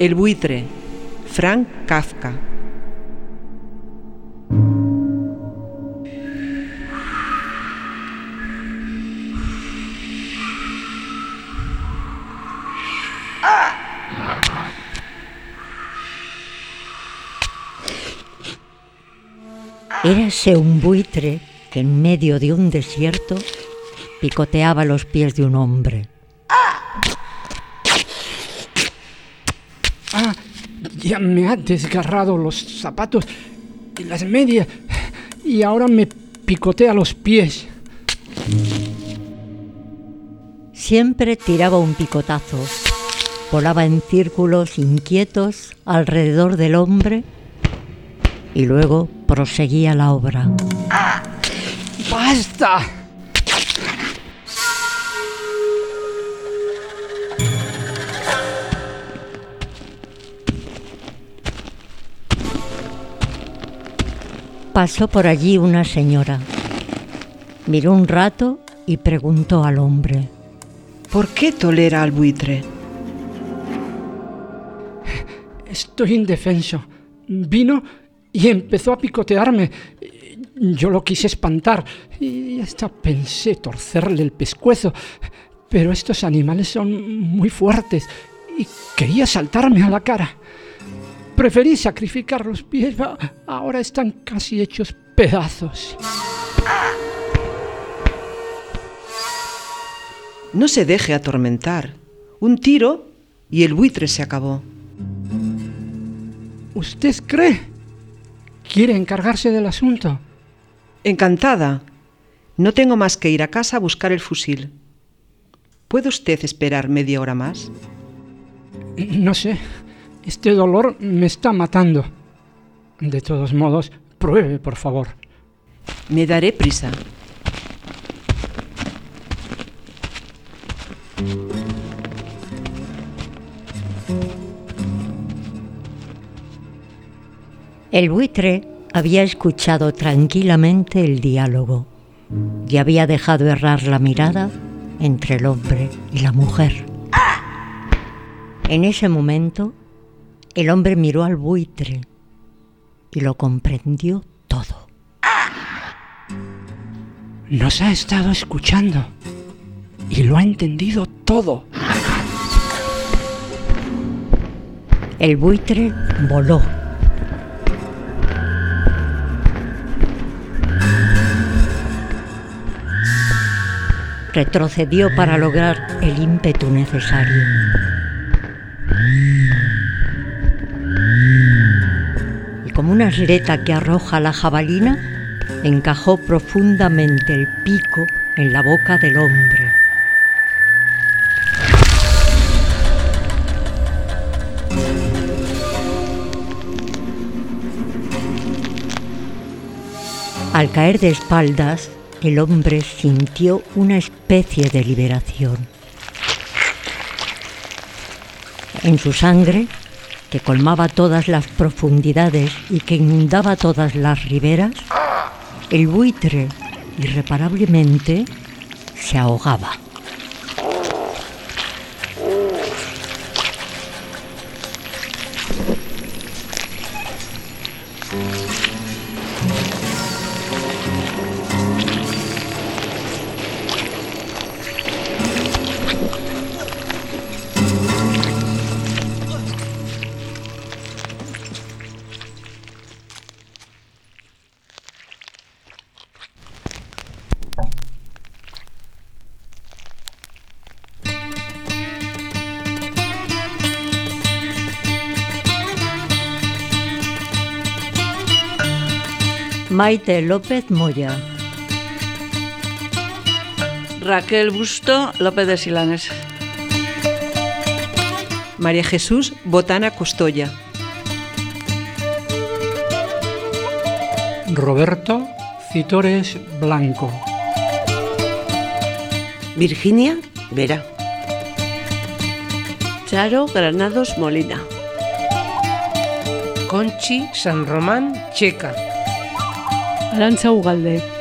El buitre, Frank Kafka. Érase un buitre que en medio de un desierto picoteaba los pies de un hombre. Ya me ha desgarrado los zapatos y las medias y ahora me picotea los pies. Siempre tiraba un picotazo, volaba en círculos inquietos alrededor del hombre y luego proseguía la obra. ¡Basta! Pasó por allí una señora. Miró un rato y preguntó al hombre. ¿Por qué tolera al buitre? Estoy indefenso. Vino y empezó a picotearme. Yo lo quise espantar y hasta pensé torcerle el pescuezo, pero estos animales son muy fuertes y quería saltarme a la cara. Preferí sacrificar los pies, ahora están casi hechos pedazos. No se deje atormentar. Un tiro y el buitre se acabó. ¿Usted cree? ¿Quiere encargarse del asunto? Encantada. No tengo más que ir a casa a buscar el fusil. ¿Puede usted esperar media hora más? No sé. Este dolor me está matando. De todos modos, pruebe, por favor. Me daré prisa. El buitre había escuchado tranquilamente el diálogo y había dejado errar la mirada entre el hombre y la mujer. En ese momento, el hombre miró al buitre y lo comprendió todo. Nos ha estado escuchando y lo ha entendido todo. El buitre voló retrocedió para lograr el ímpetu necesario. Una atleta que arroja la jabalina, encajó profundamente el pico en la boca del hombre. Al caer de espaldas, el hombre sintió una especie de liberación. En su sangre, que colmaba todas las profundidades y que inundaba todas las riberas, el buitre irreparablemente se ahogaba. Maite López Moya. Raquel Busto López de Silanes. María Jesús Botana Costoya. Roberto Citores Blanco. Virginia Vera. Charo Granados Molina. Conchi San Román Checa. Arantza Ugalde.